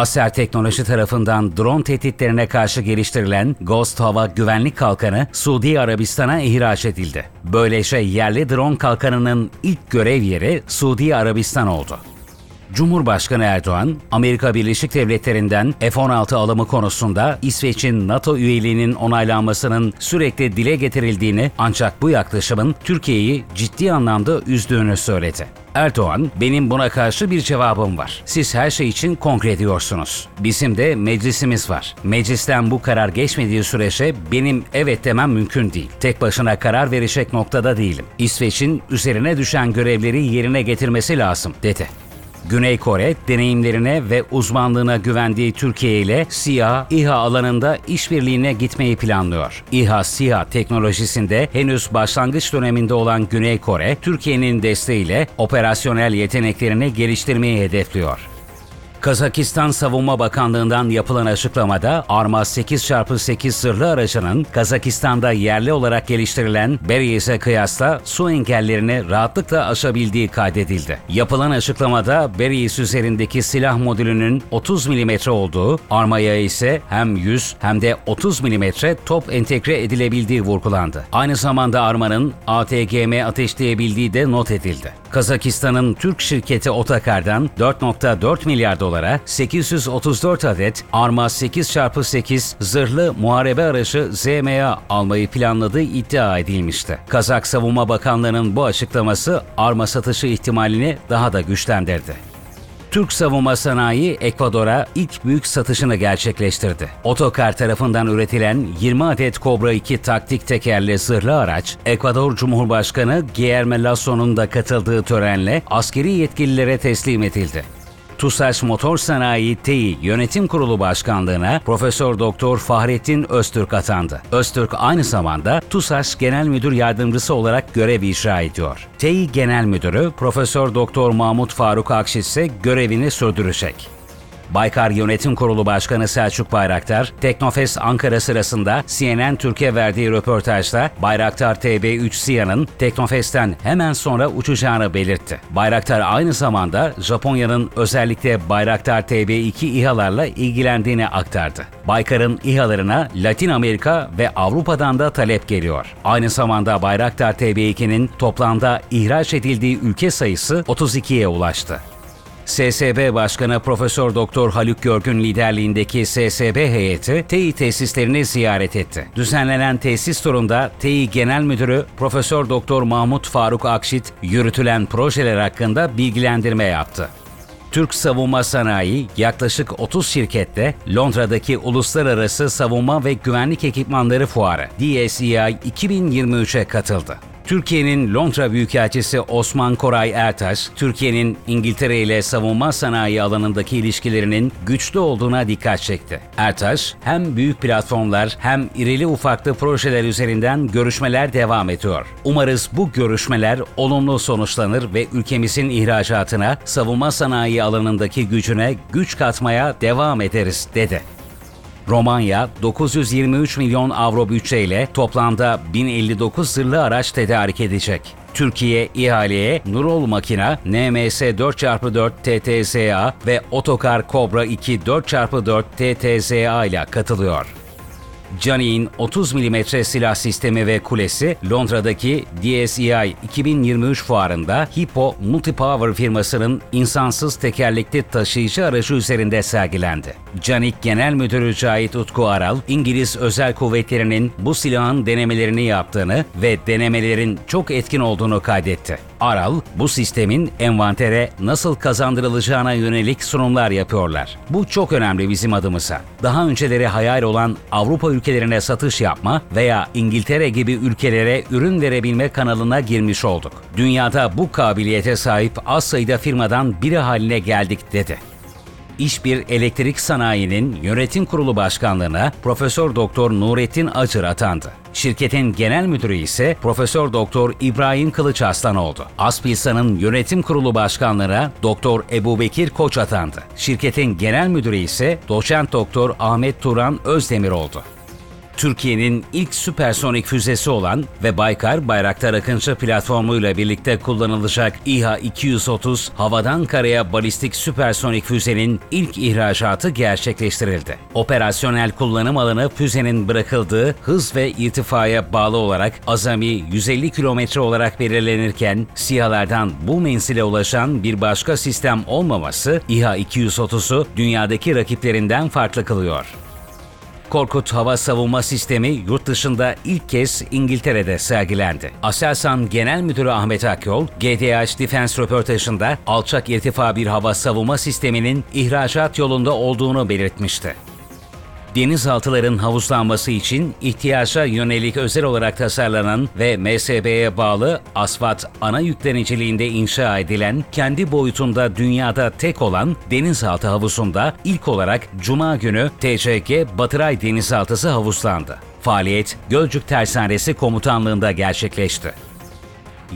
Aser Teknoloji tarafından drone tehditlerine karşı geliştirilen Ghost Hava Güvenlik Kalkanı Suudi Arabistan'a ihraç edildi. Böylece yerli drone kalkanının ilk görev yeri Suudi Arabistan oldu. Cumhurbaşkanı Erdoğan, Amerika Birleşik Devletleri'nden F-16 alımı konusunda İsveç'in NATO üyeliğinin onaylanmasının sürekli dile getirildiğini ancak bu yaklaşımın Türkiye'yi ciddi anlamda üzdüğünü söyledi. Erdoğan, benim buna karşı bir cevabım var. Siz her şey için kongre diyorsunuz. Bizim de meclisimiz var. Meclisten bu karar geçmediği sürece benim evet demem mümkün değil. Tek başına karar verecek noktada değilim. İsveç'in üzerine düşen görevleri yerine getirmesi lazım, dedi. Güney Kore deneyimlerine ve uzmanlığına güvendiği Türkiye ile SİHA, İHA alanında işbirliğine gitmeyi planlıyor. İHA, SİHA teknolojisinde henüz başlangıç döneminde olan Güney Kore, Türkiye'nin desteğiyle operasyonel yeteneklerini geliştirmeyi hedefliyor. Kazakistan Savunma Bakanlığı'ndan yapılan açıklamada Arma 8x8 zırhlı aracının Kazakistan'da yerli olarak geliştirilen Beryes'e kıyasla su engellerini rahatlıkla aşabildiği kaydedildi. Yapılan açıklamada Beryes üzerindeki silah modülünün 30 mm olduğu, Arma'ya ise hem 100 hem de 30 mm top entegre edilebildiği vurgulandı. Aynı zamanda Arma'nın ATGM ateşleyebildiği de not edildi. Kazakistan'ın Türk şirketi Otakar'dan 4.4 milyar dolara 834 adet Arma 8x8 zırhlı muharebe aracı ZMA almayı planladığı iddia edilmişti. Kazak Savunma Bakanlığı'nın bu açıklaması Arma satışı ihtimalini daha da güçlendirdi. Türk savunma sanayi Ekvador'a ilk büyük satışını gerçekleştirdi. Otokar tarafından üretilen 20 adet Cobra 2 taktik tekerli zırhlı araç, Ekvador Cumhurbaşkanı Guillermo Lasso'nun da katıldığı törenle askeri yetkililere teslim edildi. TUSAŞ Motor Sanayi TEİ Yönetim Kurulu Başkanlığına Profesör Doktor Fahrettin Öztürk atandı. Öztürk aynı zamanda TUSAŞ Genel Müdür Yardımcısı olarak görev icra ediyor. TEİ Genel Müdürü Profesör Doktor Mahmut Faruk Akşit ise görevini sürdürecek. Baykar Yönetim Kurulu Başkanı Selçuk Bayraktar, Teknofest Ankara sırasında CNN Türkiye verdiği röportajda Bayraktar TB3 SİHA'nın Teknofest'ten hemen sonra uçacağını belirtti. Bayraktar aynı zamanda Japonya'nın özellikle Bayraktar TB2 İHA'larla ilgilendiğini aktardı. Baykar'ın İHA'larına Latin Amerika ve Avrupa'dan da talep geliyor. Aynı zamanda Bayraktar TB2'nin toplamda ihraç edildiği ülke sayısı 32'ye ulaştı. SSB Başkanı Profesör Doktor Haluk Görgün liderliğindeki SSB heyeti TEİ tesislerini ziyaret etti. Düzenlenen tesis turunda TEİ Genel Müdürü Profesör Doktor Mahmut Faruk Akşit yürütülen projeler hakkında bilgilendirme yaptı. Türk Savunma Sanayi yaklaşık 30 şirkette Londra'daki Uluslararası Savunma ve Güvenlik Ekipmanları Fuarı DSEI 2023'e katıldı. Türkiye'nin Londra Büyükelçisi Osman Koray Ertaş, Türkiye'nin İngiltere ile savunma sanayi alanındaki ilişkilerinin güçlü olduğuna dikkat çekti. Ertaş, hem büyük platformlar hem irili ufaklı projeler üzerinden görüşmeler devam ediyor. Umarız bu görüşmeler olumlu sonuçlanır ve ülkemizin ihracatına, savunma sanayi alanındaki gücüne güç katmaya devam ederiz, dedi. Romanya 923 milyon avro bütçeyle toplamda 1059 zırhlı araç tedarik edecek. Türkiye ihaleye Nurol Makina, NMS 4x4 TTSA ve Otokar Cobra 2 4x4 TTSA ile katılıyor. Canik'in 30 mm silah sistemi ve kulesi Londra'daki DSEI 2023 fuarında Hippo Multipower firmasının insansız tekerlekli taşıyıcı aracı üzerinde sergilendi. Canik Genel Müdürü Cahit Utku Aral, İngiliz Özel Kuvvetleri'nin bu silahın denemelerini yaptığını ve denemelerin çok etkin olduğunu kaydetti. Aral, bu sistemin envantere nasıl kazandırılacağına yönelik sunumlar yapıyorlar. Bu çok önemli bizim adımıza. Daha önceleri hayal olan Avrupa ülkelerine satış yapma veya İngiltere gibi ülkelere ürün verebilme kanalına girmiş olduk. Dünyada bu kabiliyete sahip az sayıda firmadan biri haline geldik dedi. İşbir Elektrik Sanayi'nin yönetim kurulu başkanlığına Profesör Doktor Nurettin Acır atandı. Şirketin genel müdürü ise Profesör Doktor İbrahim Kılıç Aslan oldu. Aspilsa'nın yönetim kurulu başkanlığına Doktor Ebu Bekir Koç atandı. Şirketin genel müdürü ise Doçent Doktor Ahmet Turan Özdemir oldu. Türkiye'nin ilk süpersonik füzesi olan ve Baykar Bayraktar Akıncı platformuyla birlikte kullanılacak İHA-230 havadan karaya balistik süpersonik füzenin ilk ihracatı gerçekleştirildi. Operasyonel kullanım alanı füzenin bırakıldığı hız ve irtifaya bağlı olarak azami 150 kilometre olarak belirlenirken SİHA'lardan bu menzile ulaşan bir başka sistem olmaması İHA-230'u dünyadaki rakiplerinden farklı kılıyor. Korkut Hava Savunma Sistemi yurt dışında ilk kez İngiltere'de sergilendi. Aselsan Genel Müdürü Ahmet Akyol, GDH Defense röportajında alçak irtifa bir hava savunma sisteminin ihracat yolunda olduğunu belirtmişti. Denizaltıların havuzlanması için ihtiyaca yönelik özel olarak tasarlanan ve MSB'ye bağlı asfalt ana yükleniciliğinde inşa edilen kendi boyutunda dünyada tek olan denizaltı havuzunda ilk olarak Cuma günü TCG Batıray Denizaltısı havuzlandı. Faaliyet Gölcük Tersanesi Komutanlığı'nda gerçekleşti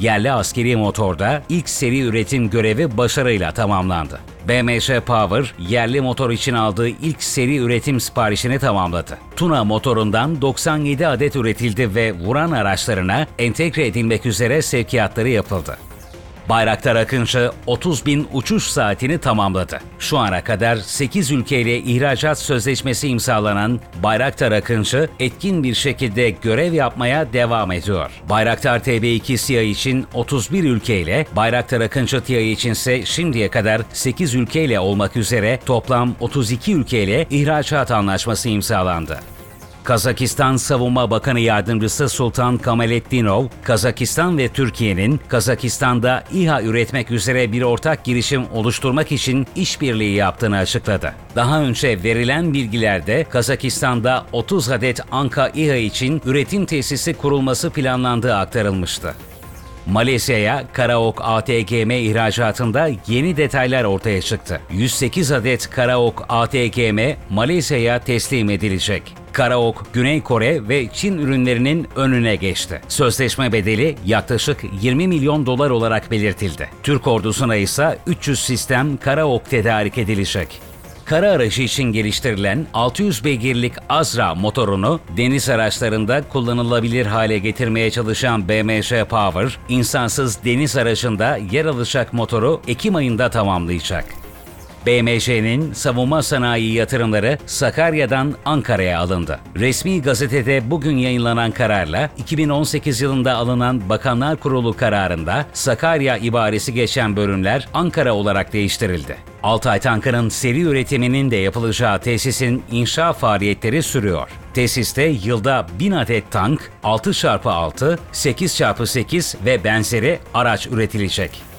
yerli askeri motorda ilk seri üretim görevi başarıyla tamamlandı. BMC Power, yerli motor için aldığı ilk seri üretim siparişini tamamladı. Tuna motorundan 97 adet üretildi ve vuran araçlarına entegre edilmek üzere sevkiyatları yapıldı. Bayraktar Akıncı 30 bin uçuş saatini tamamladı. Şu ana kadar 8 ülkeyle ihracat sözleşmesi imzalanan Bayraktar Akıncı etkin bir şekilde görev yapmaya devam ediyor. Bayraktar TB2 SİHA için 31 ülkeyle, Bayraktar Akıncı TİHA içinse şimdiye kadar 8 ülkeyle olmak üzere toplam 32 ülkeyle ihracat anlaşması imzalandı. Kazakistan Savunma Bakanı Yardımcısı Sultan Kamaletdinov, Kazakistan ve Türkiye'nin Kazakistan'da İHA üretmek üzere bir ortak girişim oluşturmak için işbirliği yaptığını açıkladı. Daha önce verilen bilgilerde Kazakistan'da 30 adet Anka İHA için üretim tesisi kurulması planlandığı aktarılmıştı. Malezya'ya Karaok ATGM ihracatında yeni detaylar ortaya çıktı. 108 adet Karaok ATGM Malezya'ya teslim edilecek. Karaok, Güney Kore ve Çin ürünlerinin önüne geçti. Sözleşme bedeli yaklaşık 20 milyon dolar olarak belirtildi. Türk ordusuna ise 300 sistem Karaok tedarik edilecek kara aracı için geliştirilen 600 beygirlik Azra motorunu deniz araçlarında kullanılabilir hale getirmeye çalışan BMC Power, insansız deniz aracında yer alacak motoru Ekim ayında tamamlayacak. BMC'nin savunma sanayi yatırımları Sakarya'dan Ankara'ya alındı. Resmi gazetede bugün yayınlanan kararla 2018 yılında alınan Bakanlar Kurulu kararında Sakarya ibaresi geçen bölümler Ankara olarak değiştirildi. Altay Tankı'nın seri üretiminin de yapılacağı tesisin inşa faaliyetleri sürüyor. Tesiste yılda 1000 adet tank, 6x6, 8x8 ve benzeri araç üretilecek.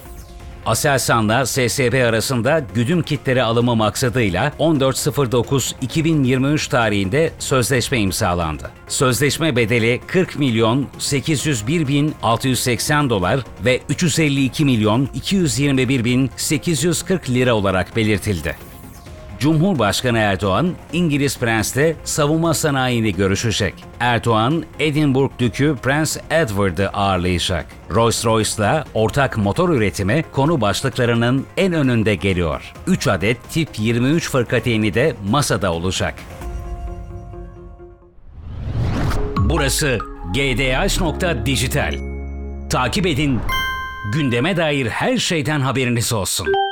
Aselsan'la SSB arasında güdüm kitleri alımı maksadıyla 14.09.2023 tarihinde sözleşme imzalandı. Sözleşme bedeli 40 milyon 801 bin 680 dolar ve 352 milyon 221 bin 840 lira olarak belirtildi. Cumhurbaşkanı Erdoğan, İngiliz Prens'le savunma sanayini görüşecek. Erdoğan, Edinburgh Dükü Prens Edward'ı ağırlayacak. Rolls-Royce'la ortak motor üretimi konu başlıklarının en önünde geliyor. 3 adet tip 23 fırkateyni de masada olacak. Burası gdh.dijital. Takip edin, gündeme dair her şeyden haberiniz olsun.